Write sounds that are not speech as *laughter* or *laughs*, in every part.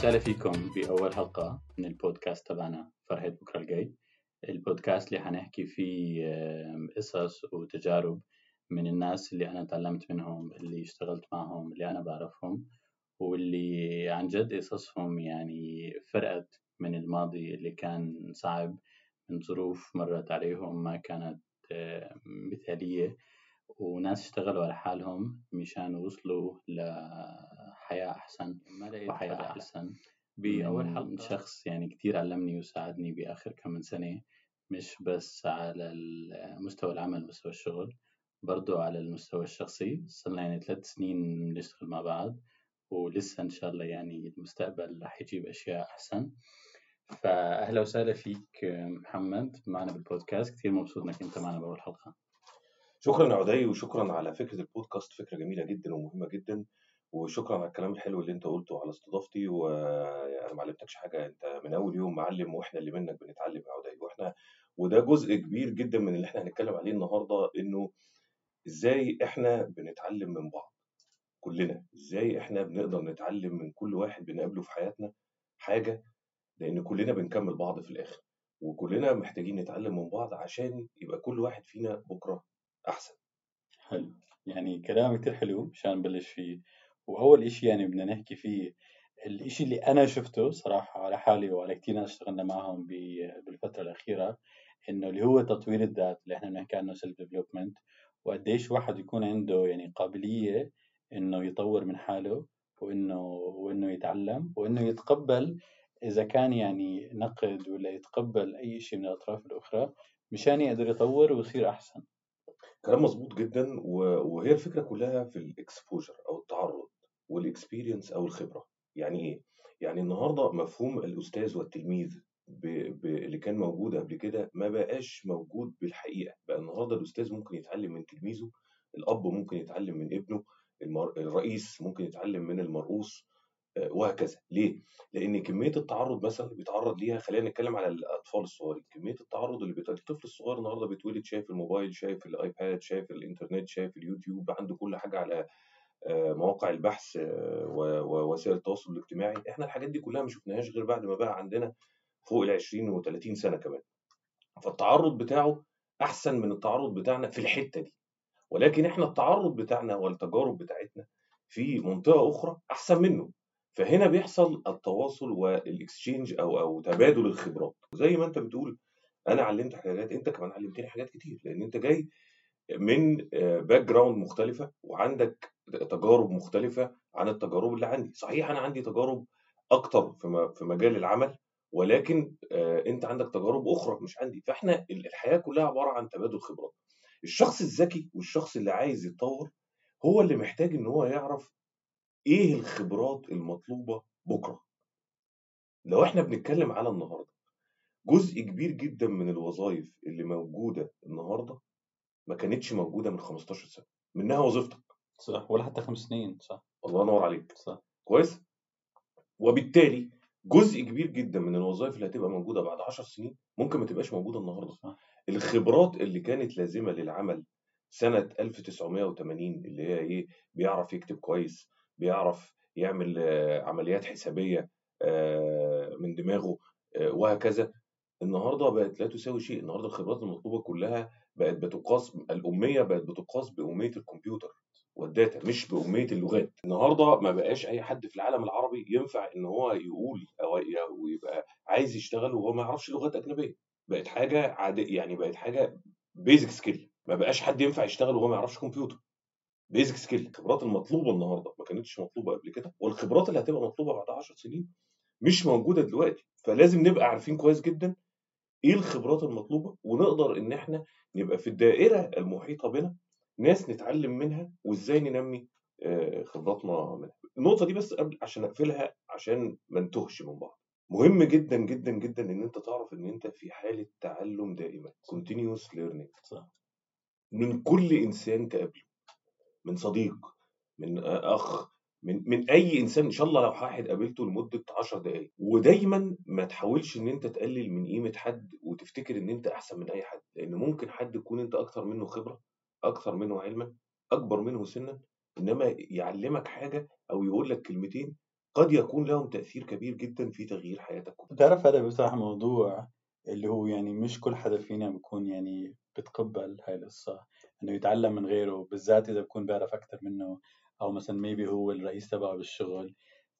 وسهلا فيكم بأول حلقة من البودكاست تبعنا فرحة بكرة الجاي البودكاست اللي حنحكي فيه قصص وتجارب من الناس اللي أنا تعلمت منهم اللي اشتغلت معهم اللي أنا بعرفهم واللي عن جد قصصهم يعني فرقت من الماضي اللي كان صعب من ظروف مرت عليهم ما كانت مثالية وناس اشتغلوا على حالهم مشان يوصلوا لحياة أحسن ما لقيت حياة أحسن. بأول من حلقة. شخص يعني كتير علمني وساعدني بآخر كم من سنة مش بس على مستوى العمل مستوى الشغل برضو على المستوى الشخصي. صرنا يعني ثلاث سنين بنشتغل مع بعض ولسه إن شاء الله يعني المستقبل رح يجيب أشياء أحسن. فأهلا وسهلا فيك محمد معنا بالبودكاست. كتير مبسوط إنك أنت معنا بأول حلقة. شكرا يا عدي وشكرا على فكرة البودكاست فكرة جميلة جدا ومهمة جدا. وشكرا على الكلام الحلو اللي أنت قلته على استضافتي وأنا ما علمتكش حاجة أنت من أول يوم معلم وإحنا اللي منك بنتعلم يا عدي. وإحنا وده جزء كبير جدا من اللي إحنا هنتكلم عليه النهاردة إنه إزاي إحنا بنتعلم من بعض كلنا؟ إزاي إحنا بنقدر نتعلم من كل واحد بنقابله في حياتنا حاجة؟ لأن كلنا بنكمل بعض في الآخر وكلنا محتاجين نتعلم من بعض عشان يبقى كل واحد فينا بكرة أحسن. حلو. يعني كلام كتير حلو مشان نبلش فيه. وأول إشي يعني بدنا نحكي فيه الإشي اللي أنا شفته صراحة على حالي وعلى كتير ناس اشتغلنا معهم بالفترة الأخيرة إنه اللي هو تطوير الذات اللي إحنا بنحكي عنه self development وقديش واحد يكون عنده يعني قابلية إنه يطور من حاله وإنه وإنه يتعلم وإنه يتقبل إذا كان يعني نقد ولا يتقبل أي شيء من الأطراف الأخرى مشان يقدر يطور ويصير أحسن. كلام مظبوط جدا وهي الفكرة كلها في ال exposure أو التعرض وال experience أو الخبرة. يعني إيه؟ يعني النهارده مفهوم الأستاذ والتلميذ ب... ب... اللي كان موجود قبل كده ما بقاش موجود بالحقيقة. بقى النهارده الأستاذ ممكن يتعلم من تلميذه الأب ممكن يتعلم من ابنه المر... الرئيس ممكن يتعلم من المرؤوس وهكذا. ليه؟ لأن كمية التعرض مثلا اللي بيتعرض ليها خلينا نتكلم على الأطفال الصغيرين. كمية التعرض اللي بيت... الطفل الصغير النهارده بيتولد شايف الموبايل شايف الآيباد شايف الإنترنت شايف اليوتيوب عنده كل حاجة على آه، مواقع البحث آه، ووسائل التواصل الاجتماعي. إحنا الحاجات دي كلها ما شفناهاش غير بعد ما بقى عندنا فوق ال 20 و30 سنة كمان. فالتعرض بتاعه أحسن من التعرض بتاعنا في الحتة دي. ولكن إحنا التعرض بتاعنا والتجارب بتاعتنا في منطقة أخرى أحسن منه. فهنا بيحصل التواصل وال exchange أو أو تبادل الخبرات. زي ما أنت بتقول أنا علمتك حاجات أنت كمان علمتني حاجات كتير لأن أنت جاي من background مختلفة وعندك تجارب مختلفة عن التجارب اللي عندي. صحيح أنا عندي تجارب أكتر في مجال العمل ولكن آه، أنت عندك تجارب أخرى مش عندي. فإحنا ال- الحياة كلها عبارة عن تبادل خبرات. الشخص الذكي والشخص اللي عايز يتطور هو اللي محتاج إن هو يعرف إيه الخبرات المطلوبة بكرة؟ لو إحنا بنتكلم على النهارده جزء كبير جدا من الوظائف اللي موجودة النهارده ما كانتش موجودة من 15 سنة منها وظيفتك. صح ولا حتى خمس سنين صح. الله ينور عليك. صح. كويس؟ وبالتالي جزء كبير جدا من الوظائف اللي هتبقى موجودة بعد 10 سنين ممكن ما تبقاش موجودة النهارده. صح. الخبرات اللي كانت لازمة للعمل سنة 1980 اللي هي إيه بيعرف يكتب كويس بيعرف يعمل آه، عمليات حسابية آه، من دماغه آه، وهكذا. النهارده بقت لا تساوي شيء. النهارده الخبرات المطلوبة كلها بقت بتقاس الأمية بقت بتقاس بأمية الكمبيوتر والداتا مش بأمية اللغات. النهارده ما بقاش أي حد في العالم العربي ينفع إن هو يقول أو يبقى عايز يشتغل وهو ما يعرفش لغات أجنبية. بقت حاجة عادية يعني بقت حاجة basic skill ما بقاش حد ينفع يشتغل وهو ما يعرفش كمبيوتر. basic skill الخبرات المطلوبة النهارده ما كانتش مطلوبة قبل كده والخبرات اللي هتبقى مطلوبة بعد 10 سنين مش موجودة دلوقتي. فلازم نبقى عارفين كويس جدا إيه الخبرات المطلوبة ونقدر إن إحنا نبقى في الدائرة المحيطة بنا ناس نتعلم منها وإزاي ننمي آه، خبراتنا منها. النقطة دي بس قبل عشان أقفلها عشان ما نتوهش من بعض. مهم جدا جدا جدا إن أنت تعرف إن أنت في حالة تعلم دائمه continuous learning. صح. من كل إنسان تقابله. من صديق من أخ من من أي إنسان. إن شاء الله لو واحد قابلته لمدة 10 دقائق ودايما ما تحاولش إن أنت تقلل من قيمة حد وتفتكر إن أنت أحسن من أي حد. لأن ممكن حد يكون أنت أكتر منه خبرة أكثر منه علما أكبر منه سنا. إنما يعلمك حاجة أو يقول لك كلمتين قد يكون لهم تأثير كبير جدا في تغيير حياتك. بتعرف هذا بصراحة موضوع اللي هو يعني مش كل حدا فينا بيكون يعني بتقبل هاي القصة. إنه يتعلم من غيره بالذات إذا بكون بيعرف أكثر منه أو مثلا ميبي هو الرئيس تبعه بالشغل.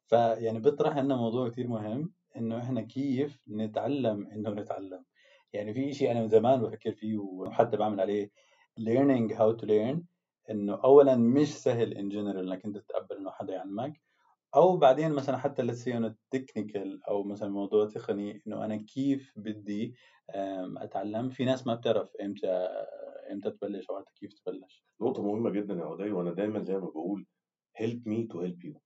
فيعني بيطرح لنا موضوع كثير مهم إنه إحنا كيف نتعلم إنه نتعلم. يعني في شيء أنا من زمان بفكر فيه وحتى بعمل عليه learning how to learn إنه اولا مش سهل ان جنرال إنك أنت تتقبل إنه حدا يعلمك. أو بعدين مثلا حتى let's say انه technical أو مثلا موضوع تقني إنه أنا كيف بدي أتعلم. في ناس ما بتعرف إمتى إمتى تبلش أو كيف تبلش. نقطة مهمة جدا يا عدي وأنا دايما زي ما بقول help me to help you.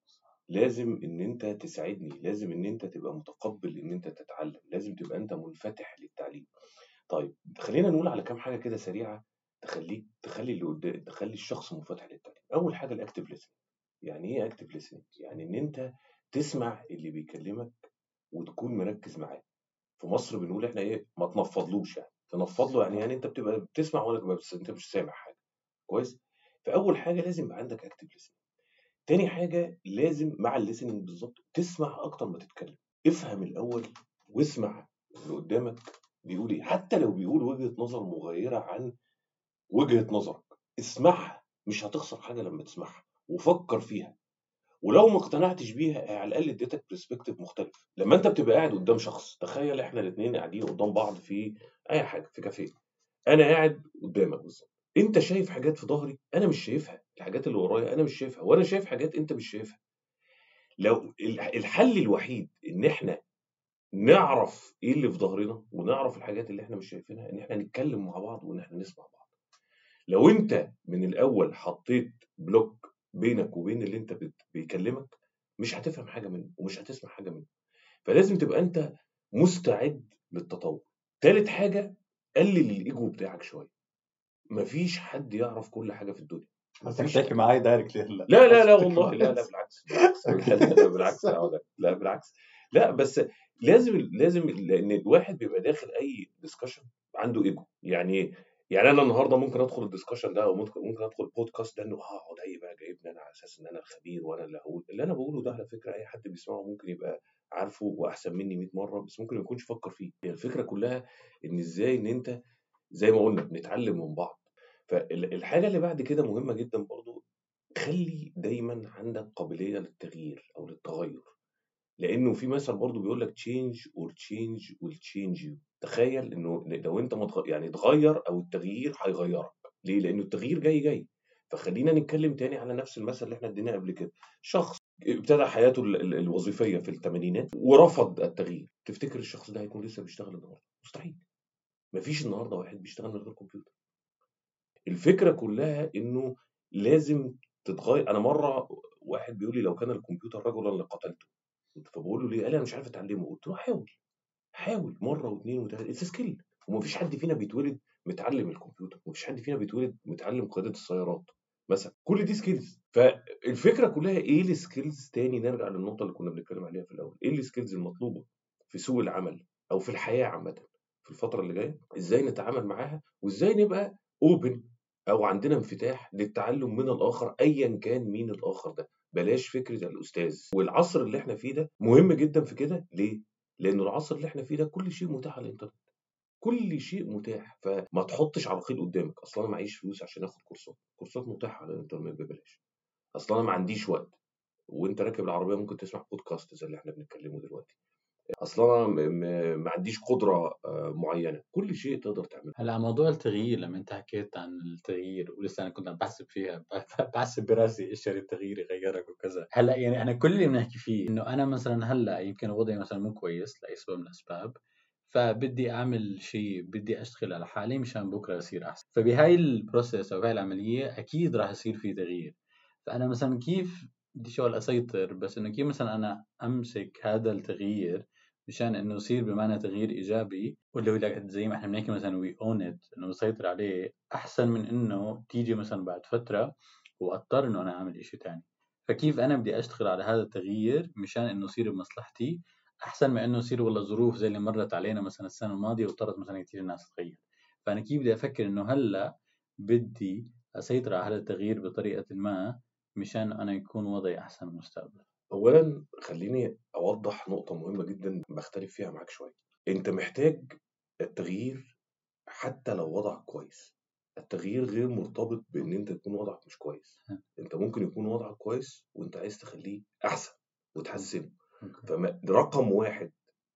لازم إن أنت تساعدني لازم إن أنت تبقى متقبل إن أنت تتعلم لازم تبقى أنت منفتح للتعليم. طيب خلينا نقول على كام حاجة كده سريعة تخليك تخلي اللي قدام تخلي الشخص منفتح للتعليم. أول حاجة ال active listening. يعني إيه active listening يعني إن أنت تسمع اللي بيكلمك وتكون مركز معاه. في مصر بنقول إحنا إيه ما تنفضلوش يعني. تنفض له يعني يعني أنت بتبقى بتسمع وأنا بس أنت مش سامع حاجة. كويس؟ فأول حاجة لازم يبقى عندك active listening. تاني حاجة لازم مع ال listening بالظبط تسمع أكتر ما تتكلم. افهم الأول واسمع اللي قدامك بيقول إيه. حتى لو بيقول وجهة نظر مغايرة عن وجهة نظرك اسمعها. مش هتخسر حاجة لما تسمعها. وفكر فيها. ولو ما اقتنعتش بيها على الأقل اديتك perspective مختلف لما أنت بتبقى قاعد قدام شخص تخيل إحنا الاثنين قاعدين قدام بعض في أي حاجة في كافيه. أنا قاعد قدامك بالظبط. أنت شايف حاجات في ظهري؟ أنا مش شايفها. الحاجات اللي ورايا أنا مش شايفها. وأنا شايف حاجات أنت مش شايفها. لو الحل الوحيد إن إحنا نعرف إيه اللي في ظهرنا ونعرف الحاجات اللي إحنا مش شايفينها إن إحنا نتكلم مع بعض وإن إحنا نسمع بعض. لو أنت من الأول حطيت بلوك بينك وبين اللي انت بيكلمك مش هتفهم حاجة منه ومش هتسمع حاجة منه. فلازم تبقى انت مستعد للتطور. تالت حاجة قلل الإيجو بتاعك شوية. مفيش حد يعرف كل حاجة في الدنيا. مفيش تحكي معاي directly هلا لا. لا لا والله. لا لا بالعكس. *laughs* بالعكس لا بالعكس. *laughs* لا بالعكس. لا بس لازم لازم لأن الواحد بيبقى داخل أي discussion عنده إيجو. يعني يعني أنا النهارده ممكن أدخل ال discussion ده أو ممكن ممكن أدخل البودكاست ده إنه هقعد أي بقى جايبني أنا على أساس إن أنا الخبير وأنا اللي هقول. اللي أنا بقوله ده على فكرة أي حد بيسمعه ممكن يبقى عارفه وأحسن مني 100 مرة بس ممكن ما يكونش فكر فيه. هي الفكرة كلها إن إزاي إن أنت زي ما قلنا بنتعلم من بعض. فالحاجه اللي بعد كده مهمة جدا برضو خلي دايما عندك قابلية للتغيير أو للتغير. لأنه في مثل برضو بيقول لك change or change will change you. تخيل إنه لو أنت متغ... يعني اتغير أو التغيير هيغيرك. ليه؟ لأنه التغيير جاي جاي. فخلينا نتكلم تاني على نفس المثل اللي إحنا اديناه قبل كده. شخص ابتدى حياته الوظيفية في الثمانينات ورفض التغيير. تفتكر الشخص ده هيكون لسه بيشتغل النهارده؟ مستحيل. مفيش النهارده واحد بيشتغل من غير كمبيوتر. الفكرة كلها إنه لازم تتغير أنا مرة واحد بيقول لي لو كان الكمبيوتر رجلا لقتلته. فبقول له ليه؟ قال لي أنا مش عارف أتعلمه. قلت له حاول. حاول مرة واثنين وثلاثه it's skill ومفيش حد فينا بيتولد متعلم الكمبيوتر. مفيش حد فينا بيتولد متعلم قيادة السيارات مثلا. كل دي skills فالفكرة كلها إيه ال skills تاني نرجع للنقطة اللي كنا بنتكلم عليها في الأول؟ إيه ال skills المطلوبة في سوق العمل أو في الحياة عامة في الفترة اللي جاية؟ إزاي نتعامل معاها؟ وإزاي نبقى open أو عندنا انفتاح للتعلم من الآخر ايا كان مين الآخر ده؟ بلاش فكرة الأستاذ. والعصر اللي إحنا فيه ده مهم جدا في كده. ليه؟ لأن العصر اللي إحنا فيه ده كل شيء متاح على الإنترنت. كل شيء متاح. فما تحطش عراقيل قدامك. أصلا أنا معيش فلوس عشان آخد كورسات. كورسات متاحة على الإنترنت ببلاش. أصلا أنا ما عنديش وقت. وأنت راكب العربية ممكن تسمع بودكاست زي اللي إحنا بنتكلمه دلوقتي. أصلا أنا ما عنديش قدرة معينة. كل شيء تقدر تعمله. هلأ موضوع التغيير لما أنت حكيت عن التغيير ولسه أنا كنت عم بحسب فيها *laughs* بحسب براسي إيش يعني التغيير يغيرك وكذا. هلأ يعني أنا كل اللي بنحكي فيه إنه أنا مثلا هلأ يمكن وضعي مثلا مو كويس لأي سبب من الأسباب فبدي أعمل شيء بدي أشتغل على حالي مشان بكرة يصير أحسن. فبهاي البروسيس أو بهاي العملية أكيد راح يصير في تغيير. فأنا مثلا كيف بدي شغل أسيطر؟ بس إنه كيف مثلا أنا أمسك هذا التغيير مشان إنه يصير بمعنى تغيير إيجابي واللي هو زي ما إحنا بنحكي مثلا we own it إنه نسيطر عليه أحسن من إنه تيجي مثلا بعد فترة وأضطر إنه أنا أعمل شيء ثاني فكيف أنا بدي أشتغل على هذا التغيير؟ مشان إنه يصير بمصلحتي أحسن من إنه يصير والله ظروف زي اللي مرت علينا مثلا السنة الماضية واضطرت مثلا كثير الناس تغير فأنا كيف بدي أفكر إنه هلأ بدي أسيطر على هذا التغيير بطريقة ما مشان أنا يكون وضعي أحسن بالمستقبل اولا خليني أوضح نقطة مهمة جدا بختلف فيها معاك شوية. أنت محتاج التغيير حتى لو وضعك كويس. التغيير غير مرتبط بإن أنت يكون وضعك مش كويس. م. أنت ممكن يكون وضعك كويس وأنت عايز تخليه أحسن وتحسنه. أوكي. فرقم واحد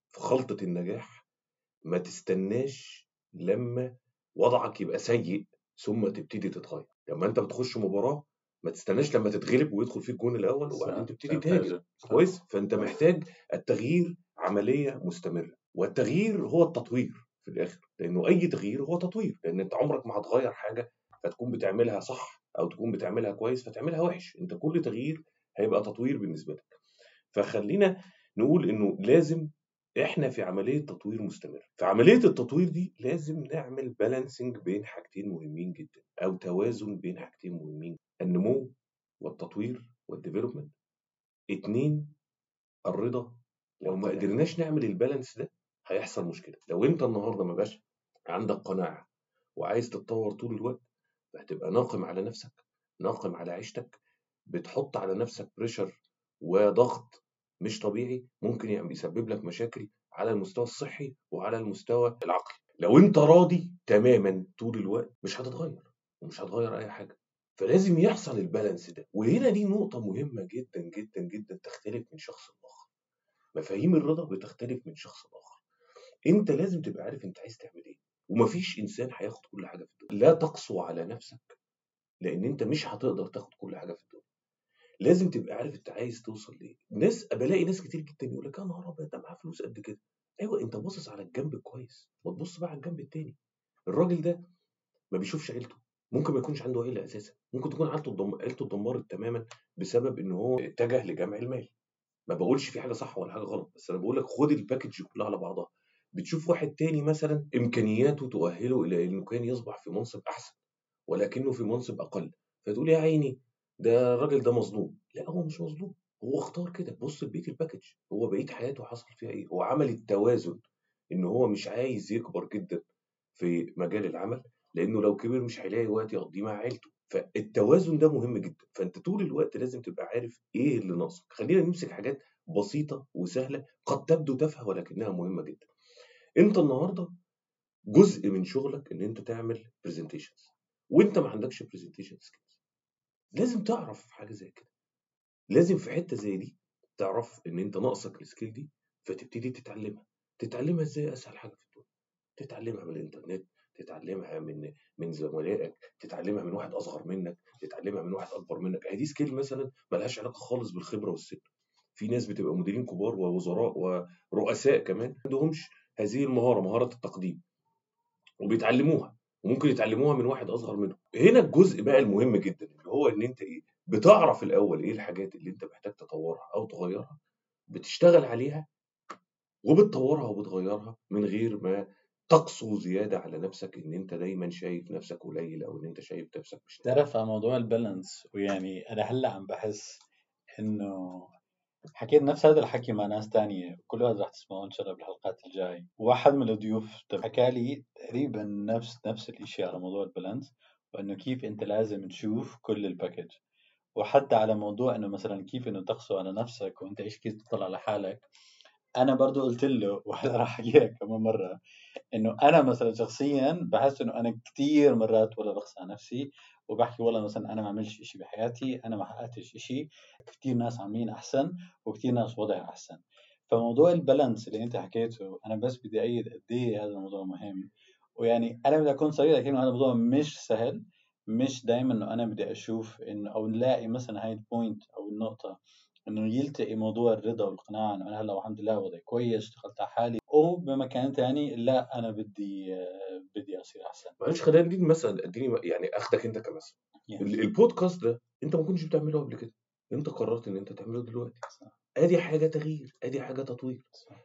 في خلطة النجاح ما تستناش لما وضعك يبقى سيء ثم تبتدي تتغير. لما أنت بتخش مباراة ما تستناش لما تتغلب ويدخل فيك الجون الأول وبعدين تبتدي تهاجم. كويس؟ فأنت محتاج التغيير عملية مستمرة والتغيير هو التطوير في الآخر لأنه أي تغيير هو تطوير لأن أنت عمرك ما هتغير حاجة فتكون بتعملها صح أو تكون بتعملها كويس فتعملها وحش. أنت كل تغيير هيبقى تطوير بالنسبة لك. فخلينا نقول إنه لازم إحنا في عملية تطوير مستمر في عملية التطوير دي لازم نعمل balancing بين حاجتين مهمين جدا أو توازن بين حاجتين مهمين النمو والتطوير وال development اتنين الرضا. لو ما. قدرناش نعمل ال balance ده هيحصل مشكلة. لو انت النهارده ما بقاش عندك قناعة وعايز تتطور طول الوقت هتبقى ناقم على نفسك ناقم على عيشتك بتحط على نفسك بريشر وضغط مش طبيعي ممكن يعني يسبب لك مشاكل على المستوى الصحي وعلى المستوى العقلي. لو انت راضي تماما طول الوقت مش هتتغير ومش هتغير أي حاجة. فلازم يحصل البالانس ده. وهنا دي نقطة مهمة جدا جدا جدا تختلف من شخص لآخر. مفاهيم الرضا بتختلف من شخص لآخر. انت لازم تبقى عارف انت عايز تعمل إيه. ومفيش انسان هياخد كل حاجة في الدنيا. لا تقسو على نفسك لأن انت مش هتقدر تاخد كل حاجة في الدنيا. لازم تبقى عارف انت عايز توصل لإيه. ناس بلاقي ناس كتير جدا يقول لك يا نهار أبيض ده معاه فلوس قد كده. أيوه أنت باصص على الجنب كويس. ما تبص بقى على الجنب التاني. الراجل ده ما بيشوفش عيلته. ممكن ما يكونش عنده عيلة أساسا. ممكن تكون عيلته اتدم- عيلته اتدمرت تماما بسبب إن هو اتجه لجمع المال. ما بقولش في حاجة صح ولا حاجة غلط بس أنا بقول لك خد الباكج كلها على بعضها. بتشوف واحد تاني مثلا إمكانياته تؤهله إلى إنه كان يصبح في منصب أحسن ولكنه في منصب أقل. فتقول يا عيني ده الراجل ده مظلوم. لا هو مش مظلوم. هو اختار كده. بص لبقيه الباكج هو بقية حياته حصل فيها إيه؟ هو عمل التوازن إن هو مش عايز يكبر جدا في مجال العمل. لأنه لو كبر مش هيلاقي وقت يقضيه مع عيلته. فالتوازن ده مهم جدا. فأنت طول الوقت لازم تبقى عارف إيه اللي ناقصك. خلينا نمسك حاجات بسيطة وسهلة قد تبدو تافهة ولكنها مهمة جدا. أنت النهارده جزء من شغلك إن أنت تعمل presentations وأنت ما عندكش presentation skills لازم تعرف حاجة زي كده. لازم في حتة زي دي تعرف إن أنت ناقصك ال skill دي فتبتدي تتعلمها. تتعلمها إزاي؟ أسهل حاجة في الدنيا. تتعلمها من الإنترنت تتعلمها من من زملائك تتعلمها من واحد أصغر منك تتعلمها من واحد أكبر منك. هي دي skill مثلا ملهاش علاقة خالص بالخبرة والسن في ناس بتبقى مديرين كبار ووزراء ورؤساء كمان ما عندهمش هذه المهارة مهارة التقديم. وبيتعلموها وممكن يتعلموها من واحد أصغر منهم. هنا الجزء بقى المهم جدا اللي هو إن أنت إيه بتعرف الأول إيه الحاجات اللي أنت محتاج تطورها أو تغيرها بتشتغل عليها وبتطورها وبتغيرها من غير ما تقسو زيادة على نفسك إن أنت دايما شايف نفسك قليل أو إن أنت شايف نفسك مش تعرف على موضوع البالانس ويعني أنا هلأ عم بحس إنه حكيت نفس هذا الحكي مع ناس تانية كل هذا رح تسمعوه إن شاء الله بالحلقات الجاي واحد من الضيوف حكى لي تقريبا نفس نفس الشيء على موضوع ال balance وإنه كيف أنت لازم تشوف كل ال package. وحتى على موضوع إنه مثلا كيف إنه تقسو على نفسك وأنت إيش كيف تطلع على حالك أنا برضو قلت له وهلا راح احكي لك كمان مرة إنه أنا مثلا شخصيا بحس إنه أنا كثير مرات ولا على نفسي وبحكي والله مثلا أنا ما عملتش شيء بحياتي أنا ما حققتش شيء كثير ناس عاملين أحسن وكثير ناس وضعها أحسن. فموضوع ال balance اللي أنت حكيته أنا بس بدي أيد قد إيه هذا الموضوع مهم. ويعني أنا بدي أكون صريح لكن هذا الموضوع مش سهل مش دائما إنه أنا بدي أشوف إنه أو نلاقي مثلا هاي ال point أو النقطة إنه يلتقي موضوع الرضا والقناعة إنه أنا هلأ الحمد لله وضعي كويس اشتغلت على حالي. وبمكان ثاني لا أنا بدي بدي أصير أحسن. معلش خلينا ندي مثلا اديني يعني اخدك أنت كمثل يعني. ال- البودكاست ده أنت ما كنتش بتعمله قبل كده. أنت قررت إن أنت تعمله دلوقتي. صح. أدي حاجة تغيير أدي حاجة تطوير.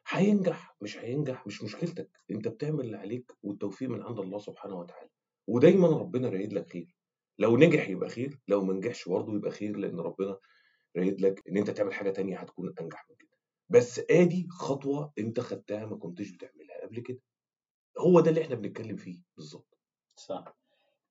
هينجح؟ مش هينجح مش مشكلتك. أنت بتعمل اللي عليك والتوفيق من عند الله سبحانه وتعالى. ودايما ربنا رايد لك خير. لو نجح يبقى خير لو ما نجحش برضه يبقى خير لأن ربنا رايد لك إن أنت تعمل حاجة تانية هتكون أنجح من كده. بس آدي خطوة أنت خدتها ما كنتش بتعملها قبل كده. هو ده اللي إحنا بنتكلم فيه بالظبط. صح.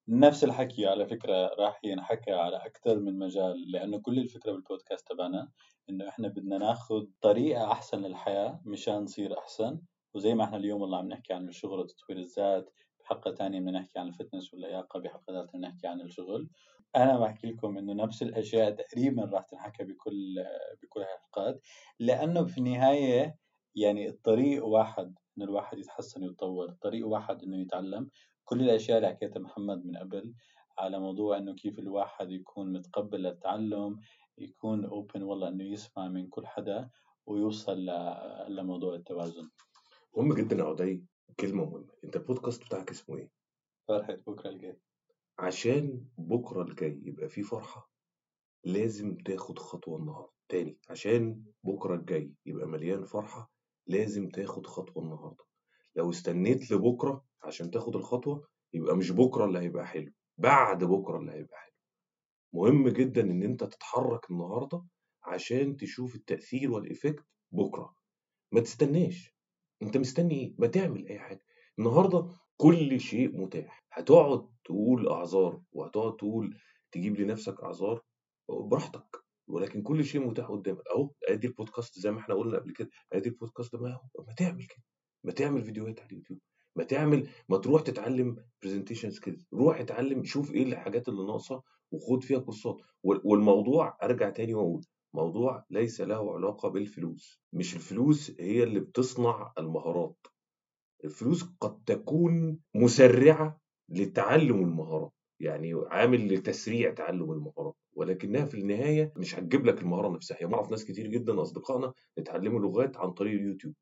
نفس الحكي على فكرة راح ينحكى على أكثر من مجال لأنه كل الفكرة بالبودكاست تبعنا إنه إحنا بدنا ناخذ طريقة أحسن للحياة مشان نصير أحسن. وزي ما إحنا اليوم والله عم نحكي عن الشغل وتطوير الذات بحلقة تانية بدنا نحكي عن الفتنس واللياقة بحلقة ثالثة بدنا نحكي عن الشغل. أنا بحكي لكم إنه نفس الأشياء تقريبا راح تنحكى بكل بكل الحلقات لأنه في النهاية يعني الطريق واحد إنه الواحد يتحسن ويتطور الطريق واحد إنه يتعلم. كل الأشياء اللي حكيتها محمد من قبل على موضوع إنه كيف الواحد يكون متقبل للتعلم يكون اوبن والله إنه يسمع من كل حدا ويوصل لموضوع التوازن. مهم جدا يا عدي كلمة مهمة. أنت البودكاست بتاعك اسمه إيه؟ فرحة بكرة الجاي. عشان بكرة الجاي يبقى فيه فرحة لازم تاخد خطوة النهاردة. تاني عشان بكرة الجاي يبقى مليان فرحة لازم تاخد خطوة النهاردة. لو استنيت لبكرة عشان تاخد الخطوة يبقى مش بكرة اللي هيبقى حلو بعد بكرة اللي هيبقى حلو. مهم جدا إن أنت تتحرك النهاردة عشان تشوف التأثير والإفكت بكرة. ما تستناش. أنت مستني إيه؟ ما تعمل أي حاجة. النهاردة كل شيء متاح. هتقعد تقول أعذار وهتقعد تقول تجيب لنفسك أعذار براحتك. ولكن كل شيء متاح قدامك. أهو ادي البودكاست زي ما إحنا قلنا قبل كده. ادي البودكاست ما هو ما تعمل كده. ما تعمل فيديوهات على اليوتيوب. ما تعمل ما تروح تتعلم presentation skills روح اتعلم شوف إيه الحاجات اللي ناقصة وخد فيها كورسات. والموضوع أرجع تاني وأقول موضوع ليس له علاقة بالفلوس. مش الفلوس هي اللي بتصنع المهارات. الفلوس قد تكون مسرعة لتعلم المهارات يعني عامل لتسريع تعلم المهارات ولكنها في النهاية مش هتجيب لك المهارة نفسها. هي بعرف ناس كتير جدا أصدقائنا اتعلموا لغات عن طريق اليوتيوب.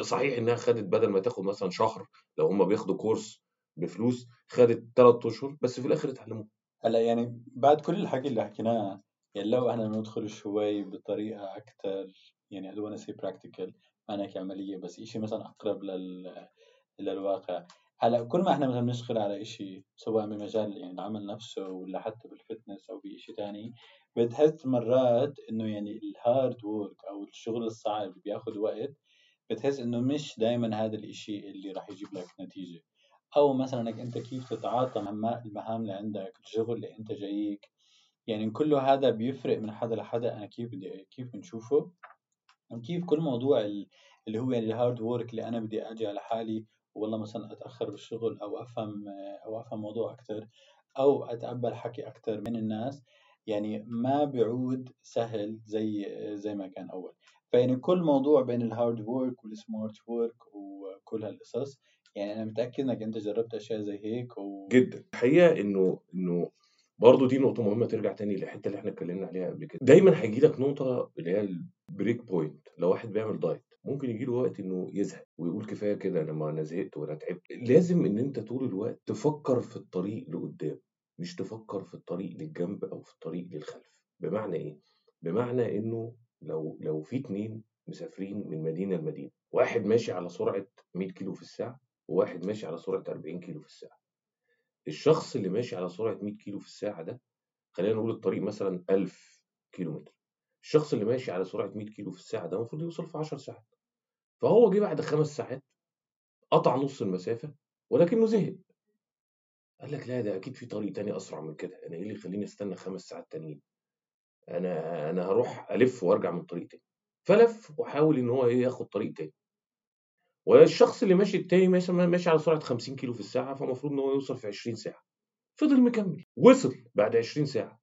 صحيح إنها خدت بدل ما تاخد مثلا شهر لو هم بياخدوا كورس بفلوس خدت ثلاث أشهر بس في الآخر اتعلموا هلا يعني بعد كل الحكي اللي حكيناه يعني لو إحنا ندخل شوي بطريقة أكثر يعني I don't want to say practical ما نحكي عمليه بس شيء مثلا أقرب لل للواقع. هلا كل ما إحنا مثلا بنشتغل على شيء سواء بمجال يعني العمل نفسه ولا حتى بال fitness أو بشيء ثاني بتحس مرات إنه يعني ال hard work أو الشغل الصعب بياخذ وقت بتحس إنه مش دائما هذا الإشي اللي راح يجيب لك نتيجة. أو مثلا إنك أنت كيف تتعاطى مع المهام اللي عندك الشغل اللي أنت جايك. يعني كله هذا بيفرق من حدا لحدا أنا كيف بدي كيف بنشوفه؟ وكيف كل موضوع اللي هو يعني ال hard work اللي أنا بدي أجي على حالي والله مثلا أتأخر بالشغل أو أفهم أو أفهم موضوع أكثر أو أتقبل حكي أكثر من الناس يعني ما بيعود سهل زي زي ما كان أول. فيعني كل موضوع بين ال hard work وال smart work وكل هالقصص يعني أنا متأكد إنك أنت جربت أشياء زي هيك و... جدا. الحقيقة إنه إنه برضه دي نقطة مهمة ترجع تاني للحتة اللي إحنا اتكلمنا عليها قبل كده. دايما هيجي لك نقطة اللي هي ال break point لو واحد بيعمل diet ممكن يجي له وقت إنه يزهق ويقول كفاية كده أنا ما أنا زهقت وأنا تعبت. لازم إن أنت طول الوقت تفكر في الطريق لقدام مش تفكر في الطريق للجنب أو في الطريق للخلف. بمعنى إيه؟ بمعنى إنه لو لو في اتنين مسافرين من مدينة لمدينة واحد ماشي على سرعة 100 كيلو في الساعة وواحد ماشي على سرعة 40 كيلو في الساعة. الشخص اللي ماشي على سرعة 100 كيلو في الساعة ده خلينا نقول الطريق مثلا 1000 كيلو متر الشخص اللي ماشي على سرعة 100 كيلو في الساعة ده المفروض يوصل في 10 ساعات. فهو جه بعد خمس ساعات قطع نص المسافة ولكنه زهق. قال لك لا ده أكيد في طريق تاني أسرع من كده. أنا إيه اللي يخليني أستنى خمس ساعات تانيين؟ أنا أنا هروح ألف وأرجع من طريق تاني. فلف وحاول إن هو إيه ياخد طريق تاني. والشخص اللي ماشي التاني ماشي ماشي على سرعة 50 كيلو في الساعة فالمفروض إن هو يوصل في 20 ساعة. فضل مكمل. وصل بعد 20 ساعة.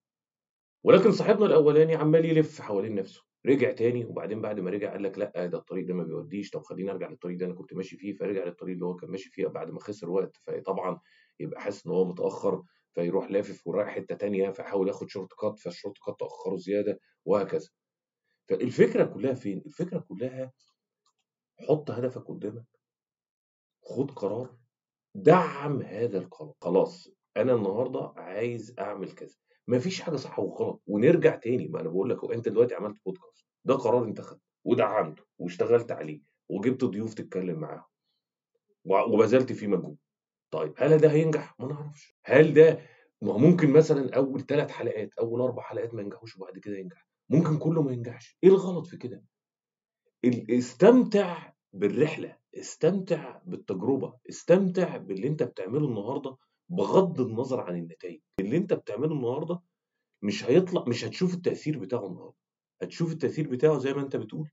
ولكن صاحبنا الأولاني عمال يلف حوالين نفسه. رجع تاني وبعدين بعد ما رجع قال لك لأ ده الطريق ده ما بيوديش طب خليني أرجع للطريق ده أنا كنت ماشي فيه فرجع للطريق اللي هو كان ماشي فيه بعد ما خسر وقت فطبعا يبقى حاسس إن هو متأخر فيروح لافف ورايح حتة تانية فيحاول ياخد shortcut فال shortcut تاخره زيادة وهكذا. فالفكرة كلها فين؟ الفكرة كلها حط هدفك قدامك. خد قرار. دعم هذا القرار. خلاص أنا النهارده عايز أعمل كذا. مفيش حاجة صح وغلط ونرجع تاني ما أنا بقول لك أنت دلوقتي عملت بودكاست ده قرار أنت خدته ودعمته واشتغلت عليه وجبت ضيوف تتكلم معاهم وبذلت فيه مجهود. طيب هل ده هينجح؟ ما نعرفش. هل ده ما ممكن مثلا أول ثلاث حلقات أول أربع حلقات ما ينجحوش وبعد كده ينجح؟ ممكن كله ما ينجحش. إيه الغلط في كده؟ استمتع بالرحلة استمتع بالتجربة استمتع باللي أنت بتعمله النهارده بغض النظر عن النتائج اللي انت بتعمله النهارده مش هيطلع مش هتشوف التأثير بتاعه النهارده. هتشوف التأثير بتاعه زي ما انت بتقول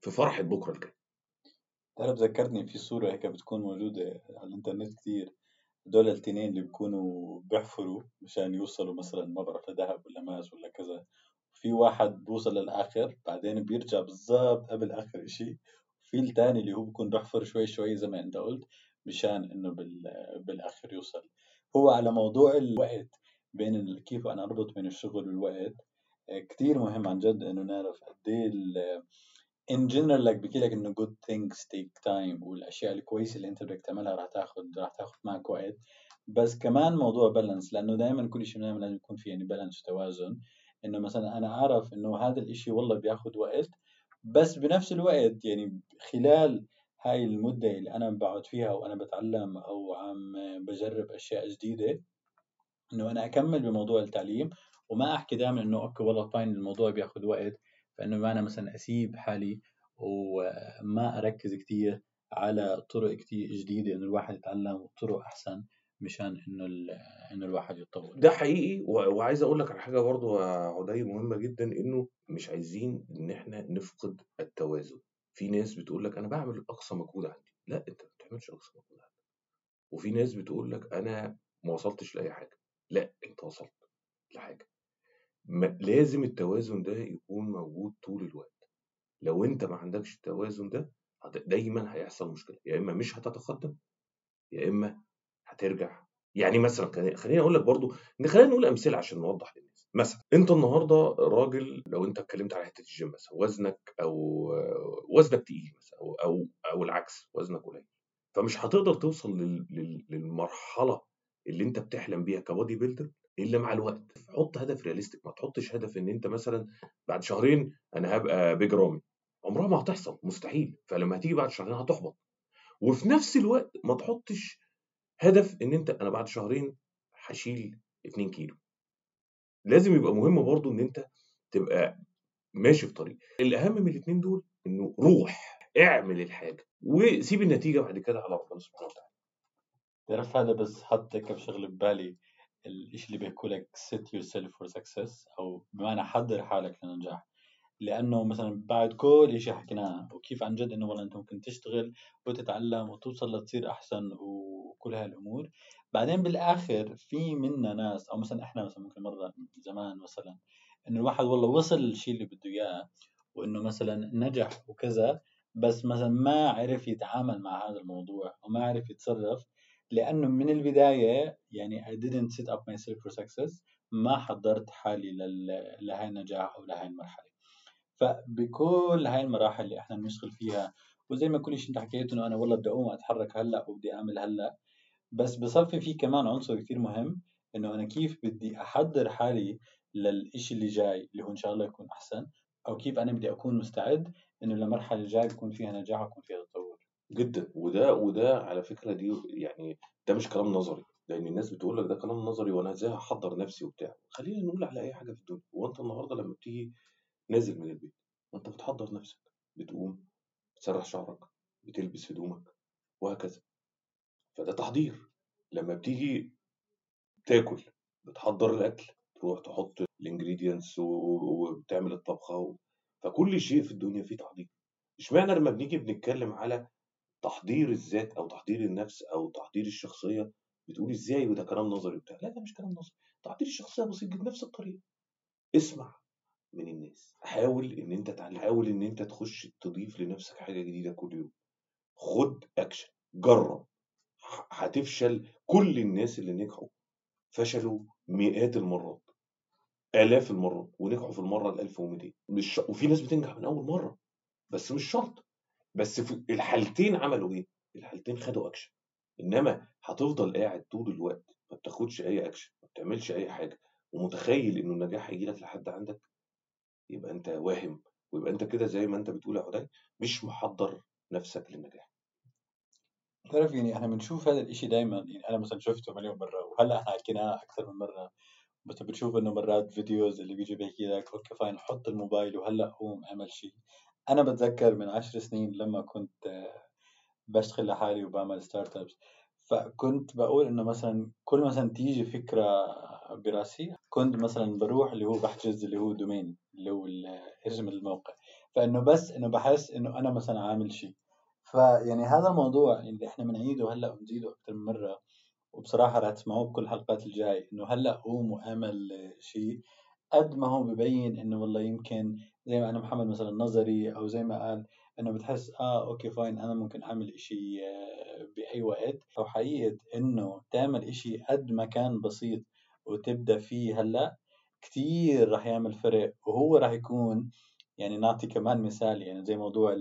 في فرحة بكرة الجاي تعرف ذكرتني في صورة هيك بتكون موجودة على الإنترنت كتير. دول التنين اللي بيكونوا بيحفروا مشان يوصلوا مثلا ما بعرف لذهب ولا ماس ولا كذا. في واحد بوصل للآخر بعدين بيرجع بالضبط قبل آخر إشي. في التاني اللي هو بيكون بيحفر شوي شوي زي ما أنت قلت. مشان إنه بال- بالآخر يوصل. هو على موضوع الوقت بين كيف أنا أربط بين الشغل والوقت آه، كتير مهم عن جد إنه نعرف قد إيه ال- in general like بحكي لك إنه good things take time والأشياء الكويسة اللي أنت بدك تعملها راح تاخذ راح تاخذ معك وقت. بس كمان موضوع بالانس لأنه دائما كل شيء بنعمل لازم يكون في يعني بالانس وتوازن. إنه مثلا أنا أعرف إنه هذا الإشي والله بياخذ وقت بس بنفس الوقت يعني خلال هاي المدة اللي أنا بقعد فيها وأنا بتعلم أو عم بجرب أشياء جديدة إنه أنا أكمل بموضوع التعليم وما أحكي دائما إنه okay والله fine الموضوع بياخذ وقت فإنه أنا مثلا أسيب حالي وما أركز كتير على طرق كتير جديدة إنه الواحد يتعلم وطرق أحسن مشان إنه ال- إنه الواحد يتطور. ده حقيقي. وعايز أقول لك على حاجة برضو يا عدي مهمة جدا إنه مش عايزين إن إحنا نفقد التوازن. في ناس بتقول لك أنا بعمل أقصى مجهود عندي. لا أنت ما بتعملش أقصى مجهود عندك. وفي ناس بتقول لك أنا ما وصلتش لأي حاجة. لا أنت وصلت لحاجة. لازم التوازن ده يكون موجود طول الوقت. لو أنت ما عندكش التوازن ده دايما هيحصل مشكلة. يا إما مش هتتقدم يا إما هترجع يعني مثلا خليني أقول لك برضو خلينا نقول أمثلة عشان نوضح للناس. مثلا أنت النهارده راجل لو أنت اتكلمت على حتة الجيم مثلا وزنك أو وزنك تقيل مثلا أو أو, أو العكس وزنك قليل فمش هتقدر توصل لل... لل... للمرحلة اللي أنت بتحلم بيها ك bodybuilder إلا مع الوقت. حط هدف realistic ما تحطش هدف إن أنت مثلا بعد شهرين أنا هبقى بيج رامي عمرها ما هتحصل مستحيل. فلما هتيجي بعد شهرين هتحبط. وفي نفس الوقت ما تحطش هدف إن أنت أنا بعد شهرين هشيل 2 كيلو. لازم يبقى مهم برضو إن أنت تبقى ماشي في طريق. الأهم من الاثنين دول إنه روح اعمل الحاجة وسيب النتيجة بعد كده على ربنا سبحانه وتعالى. تعرف هذا بس حط هيك بشغله ببالي الإشي اللي بيحكوا لك set yourself for success أو بمعنى حضر حالك للنجاح لأنه مثلا بعد كل إشي حكيناه وكيف عن جد إنه والله أنت ممكن تشتغل وتتعلم وتوصل لتصير أحسن وكل هاي الأمور بعدين بالآخر في منا ناس أو مثلا إحنا مثلا ممكن مرة زمان مثلا إنه الواحد والله وصل للشيء اللي بده إياه وإنه مثلا نجح وكذا بس مثلا ما عرف يتعامل مع هذا الموضوع وما عرف يتصرف لأنه من البداية يعني I didn't set up myself for success ما حضرت حالي لهاي النجاح أو لهاي المرحلة. فبكل هاي المراحل اللي إحنا بنشتغل فيها وزي ما كل شيء أنت حكيت إنه أنا والله بدي أقوم اتحرك هلأ وبدي أعمل هلأ بس بصفي في كمان عنصر كتير مهم إنه أنا كيف بدي أحضر حالي للإشي اللي جاي اللي هو إن شاء الله يكون أحسن أو كيف أنا بدي أكون مستعد إنه المرحله الجاية يكون فيها نجاح ويكون فيها تطور. جدا. وده وده على فكرة دي يعني ده مش كلام نظري لأن الناس بتقول لك ده كلام نظري وأنا إزاي هحضر نفسي وبتاع؟ خلينا نقول على أي حاجة في الدنيا. وأنت النهارده لما بتيجي نازل من البيت. وانت بتحضر نفسك بتقوم بتسرح شعرك بتلبس هدومك وهكذا. فده تحضير. لما بتيجي تاكل بتحضر الأكل تروح تحط الانجريدينتس وبتعمل الطبخة و... فكل شيء في الدنيا فيه تحضير. اشمعنى لما بنيجي بنتكلم على تحضير الذات أو تحضير النفس أو تحضير الشخصية بتقول إزاي وده كلام نظري وبتاع؟ لا ده مش كلام نظري. تحضير الشخصية بسيط جدا نفس الطريقة اسمع. من الناس. حاول إن أنت تعلم حاول إن أنت تخش تضيف لنفسك حاجة جديدة كل يوم. خد اكشن جرب. هتفشل كل الناس اللي نجحوا. فشلوا مئات المرات. آلاف المرات. ونجحوا في المرة ال 1200 مش. وفي ناس بتنجح من أول مرة. بس مش شرط. بس في الحالتين عملوا إيه؟ الحالتين خدوا أكشن إنما هتفضل قاعد طول الوقت. ما بتاخدش أي أكشن ما بتعملش أي حاجة. ومتخيل إنه النجاح هيجي لك لحد عندك؟ يبقى أنت واهم ويبقى أنت كده زي ما أنت بتقول يا مش محضر نفسك للنجاح. تعرف يعني إحنا بنشوف هذا الإشي دائما يعني أنا مثلا شفته مليون مرة وهلأ إحنا حكيناه أكثر من مرة. بس بتشوف إنه مرات videos اللي بيجي بيحكي لك okay fine حط الموبايل وهلأ قوم اعمل شيء أنا بتذكر من عشر سنين لما كنت بشتغل لحالي وبعمل startups فكنت بقول إنه مثلا كل مثلا تيجي فكرة براسي. كنت مثلا بروح اللي هو بحجز اللي هو domain اللي هو اسم الموقع. فإنه بس إنه بحس إنه أنا مثلا عامل شيء فيعني هذا الموضوع اللي إحنا بنعيده هلأ ونزيده أكثر من مرة. وبصراحة رح تسمعوه بكل الحلقات الجاي إنه هلأ قوم واعمل شيء قد ما هو ببين إنه والله يمكن زي ما أنا محمد مثلا نظري أو زي ما قال إنه بتحس آه okay fine أنا ممكن أعمل إشي آه، بأي وقت. أو حقيقة إنه تعمل إشي قد ما كان بسيط وتبدأ فيه هلأ كتير راح يعمل فرق وهو راح يكون يعني نعطي كمان مثال يعني زي موضوع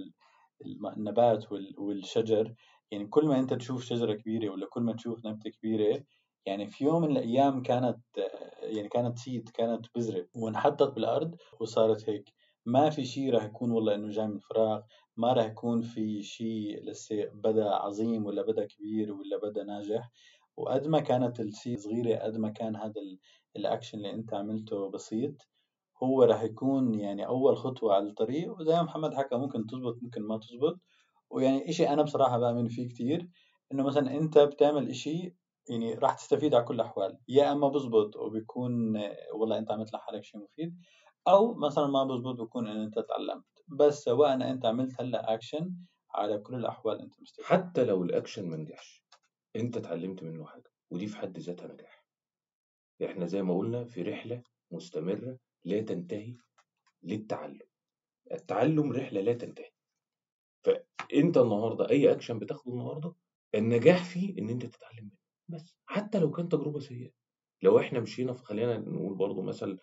النبات والشجر يعني كل ما أنت تشوف شجرة كبيرة ولا كل ما تشوف نبتة كبيرة يعني في يوم من الأيام كانت يعني كانت سيد كانت بذرة وانحطت بالأرض وصارت هيك. ما في شيء راح يكون والله إنه جاي من فراغ ما راح يكون في شيء لسه بدأ عظيم ولا بدأ كبير ولا بدأ ناجح. وقد ما كانت السي صغيرة قد ما كان هذا الأكشن اللي أنت عملته بسيط هو راح يكون يعني أول خطوة على الطريق. وزي ما محمد حكى ممكن تزبط ممكن ما تزبط. ويعني إشي أنا بصراحة بآمن فيه كتير إنه مثلا أنت بتعمل إشي يعني راح تستفيد على كل الأحوال. يا إما بزبط وبيكون والله أنت عملت لحالك شيء مفيد أو مثلا ما بزبط بيكون إن أنت تعلمت. بس سواء أنت عملت هلأ أكشن على كل الأحوال أنت مستفيد. حتى لو الأكشن ما نجحش. أنت اتعلمت منه حاجة ودي في حد ذاتها نجاح. إحنا زي ما قلنا في رحلة مستمرة لا تنتهي للتعلم. التعلم رحلة لا تنتهي. فأنت النهاردة أي أكشن بتاخده النهاردة النجاح فيه إن أنت تتعلم منه. بس حتى لو كان تجربة سيئة. لو إحنا مشينا في خلينا نقول برضو مثل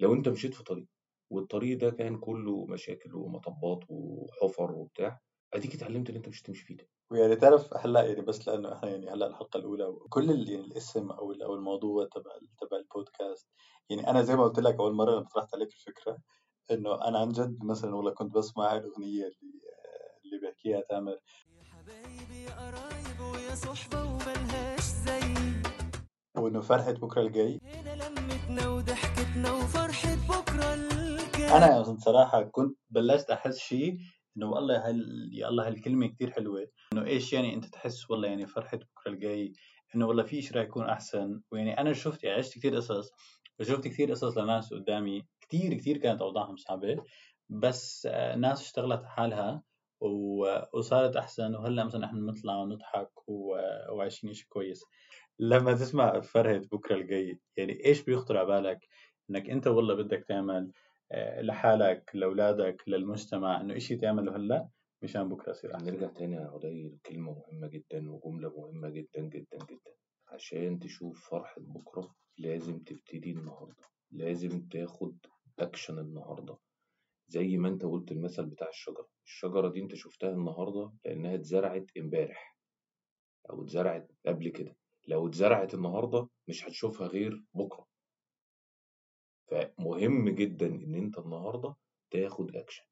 لو أنت مشيت في طريق والطريق ده كان كله مشاكل ومطبات وحفر وبتاع أديك اتعلمت ان أنت مش تمشي فيه ده. ويعني تعرف هلا يعني بس لأنه إحنا يعني هلا الحلقة الأولى كل يعني الاسم أو أو الموضوع تبع تبع البودكاست يعني أنا زي ما قلت لك أول مرة طرحت عليك الفكرة إنه أنا عن جد مثلا والله كنت بسمع الأغنية اللي اللي بيحكيها تامر. يا حبايبي يا قرايب ويا صحبه وملهاش زي وإنه فرحة بكره الجاي هنا لمتنا وضحكتنا وفرحه بكرة الجاي. أنا صراحة كنت بلشت أحس شيء إنه والله هل يا الله هالكلمة كثير حلوة. إنه إيش يعني أنت تحس والله يعني فرحة بكرة الجاي؟ إنه والله في شيء راح يكون أحسن. ويعني أنا شفت يعني عشت كثير قصص وشفت كثير قصص لناس قدامي. كثير كثير كانت أوضاعهم صعبة. بس آه، ناس اشتغلت حالها وصارت أحسن. وهلأ مثلا إحنا بنطلع ونضحك وعايشين شيء كويس. لما تسمع فرحة بكرة الجاي يعني إيش بيخطر على بالك؟ إنك أنت والله بدك تعمل لحالك لأولادك للمجتمع إنه شيء تعمله هلأ مشان بكرة يصير أحسن. نرجع تاني يا عدي لكلمة مهمة جدا وجملة مهمة جدا جدا جدا. عشان تشوف فرحة بكرة لازم تبتدي النهاردة. لازم تاخد أكشن النهاردة. زي ما أنت قلت المثل بتاع الشجرة. الشجرة دي أنت شفتها النهاردة لأنها اتزرعت إمبارح. أو اتزرعت قبل كده. لو اتزرعت النهاردة مش هتشوفها غير بكرة. فمهم جدا إن أنت النهاردة تاخد أكشن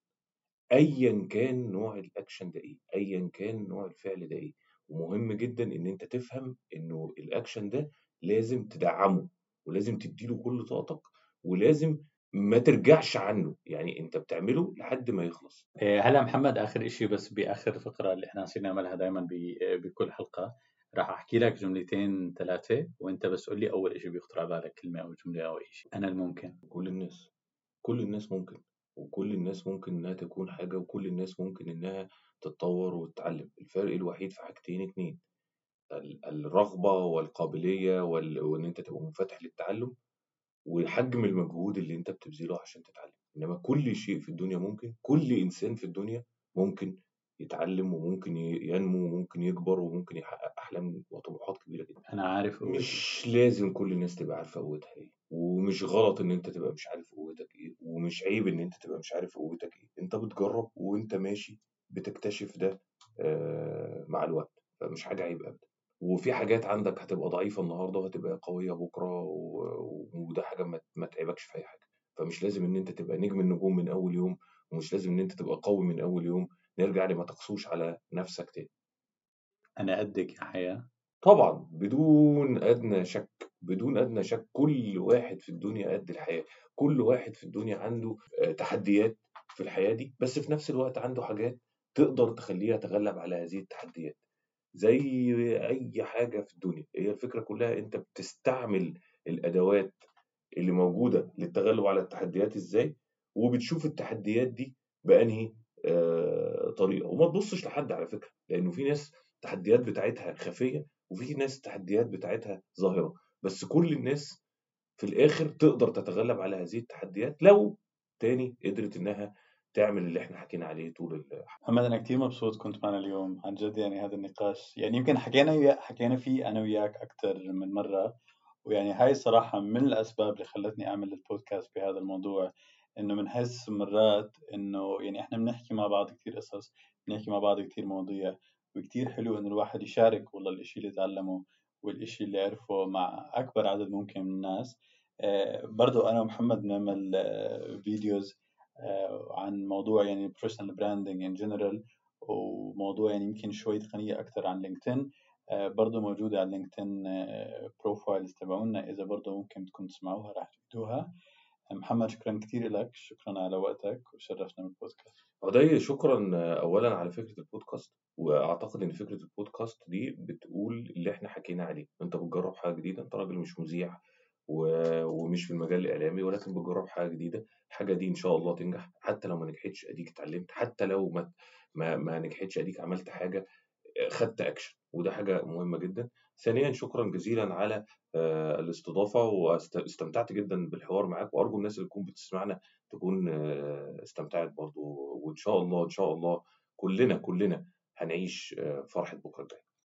أيا كان نوع الأكشن ده إيه؟ أيا كان نوع الفعل ده إيه؟ ومهم جدا إن أنت تفهم إنه الأكشن ده لازم تدعمه ولازم تديله كل طاقتك ولازم ما ترجعش عنه. يعني أنت بتعمله لحد ما يخلص. إيه، هلا محمد آخر شيء بس بآخر فقرة اللي إحنا نصير نعملها دائما بكل حلقة. راح أحكي لك جملتين ثلاثة وأنت بس قول لي أول شيء بيخطر على بالك كلمة أو جملة أو شيء أنا الممكن. كل الناس. كل الناس ممكن. وكل الناس ممكن إنها تكون حاجة وكل الناس ممكن إنها تتطور وتتعلم. الفرق الوحيد في حاجتين اتنين. الرغبة والقابلية وإن أنت تبقى منفتح للتعلم وحجم المجهود اللي أنت بتبذله عشان تتعلم. إنما كل شيء في الدنيا ممكن كل إنسان في الدنيا ممكن يتعلم وممكن ينمو وممكن يكبر وممكن يحقق أحلام وطموحات كبيرة جدا. أنا عارف قوتي. مش لازم كل الناس تبقى عارفة قوتها إيه ومش غلط إن أنت تبقى مش عارف قوتك إيه ومش عيب إن أنت تبقى مش عارف قوتك إيه. أنت بتجرب وأنت ماشي بتكتشف ده آه، مع الوقت فمش حاجة عيب ابدا. وفي حاجات عندك هتبقى ضعيفة النهارده وهتبقى قوية بكرة وده حاجة ما تعبكش في أي حاجة. فمش لازم إن أنت تبقى نجم النجوم من أول يوم ومش لازم إن أنت تبقى قوي من أول يوم. نرجع لما تقسوش على نفسك تاني. أنا قدك يا حياة. طبعا بدون أدنى شك بدون أدنى شك كل واحد في الدنيا قد الحياة. كل واحد في الدنيا عنده آه، تحديات في الحياة دي بس في نفس الوقت عنده حاجات تقدر تخليه يتغلب على هذه التحديات. زي أي حاجة في الدنيا هي الفكرة كلها أنت بتستعمل الأدوات اللي موجودة للتغلب على التحديات إزاي وبتشوف التحديات دي بأنهي آه، طريقة. وما تبصش لحد على فكرة لأنه في ناس التحديات بتاعتها خفية وفي ناس التحديات بتاعتها ظاهرة. بس كل الناس في الآخر تقدر تتغلب على هذه التحديات لو تاني قدرت إنها تعمل اللي إحنا حكينا عليه طول ال- محمد أنا كثير مبسوط كنت معنا اليوم عن جد يعني هذا النقاش. يعني يمكن حكينا حكينا فيه أنا وياك أكثر من مرة. ويعني هاي الصراحه من الأسباب اللي خلتني أعمل البودكاست بهذا الموضوع. إنه بنحس مرات إنه يعني إحنا بنحكي مع بعض كثير قصص بنحكي مع بعض كثير مواضيع وكثير حلو إنه الواحد يشارك والله الإشي اللي تعلمه والإشي اللي عرفه مع أكبر عدد ممكن من الناس. آه، برضو أنا ومحمد بنعمل آه، videos آه، عن موضوع يعني professional branding in general وموضوع يعني يمكن شوي تقنية أكثر عن لينكدين. آه، برضه موجودة على LinkedIn profiles تبعونا إذا برضه ممكن تكون تسمعوها راح تجدوها. محمد شكرا كثير لك شكرا على وقتك وشرفنا بالبودكاست. عدي شكرا اولا على فكرة البودكاست وأعتقد إن فكرة البودكاست دي بتقول اللي إحنا حكينا عليه. أنت بتجرب حاجة جديدة أنت راجل مش مذيع ومش في المجال الإعلامي ولكن بتجرب حاجة جديدة. الحاجة دي إن شاء الله تنجح حتى لو ما نجحتش أديك اتعلمت حتى لو ما ما, ما نجحتش أديك عملت حاجة خدت أكشن. وده حاجة مهمة جدا. ثانيا شكرا جزيلا على آه، الاستضافة واستمتعت جدا بالحوار معاك وأرجو الناس اللي تكون بتسمعنا تكون آه، استمتعت برضو وإن شاء الله إن شاء الله كلنا كلنا هنعيش آه، فرحة بكرة الجاي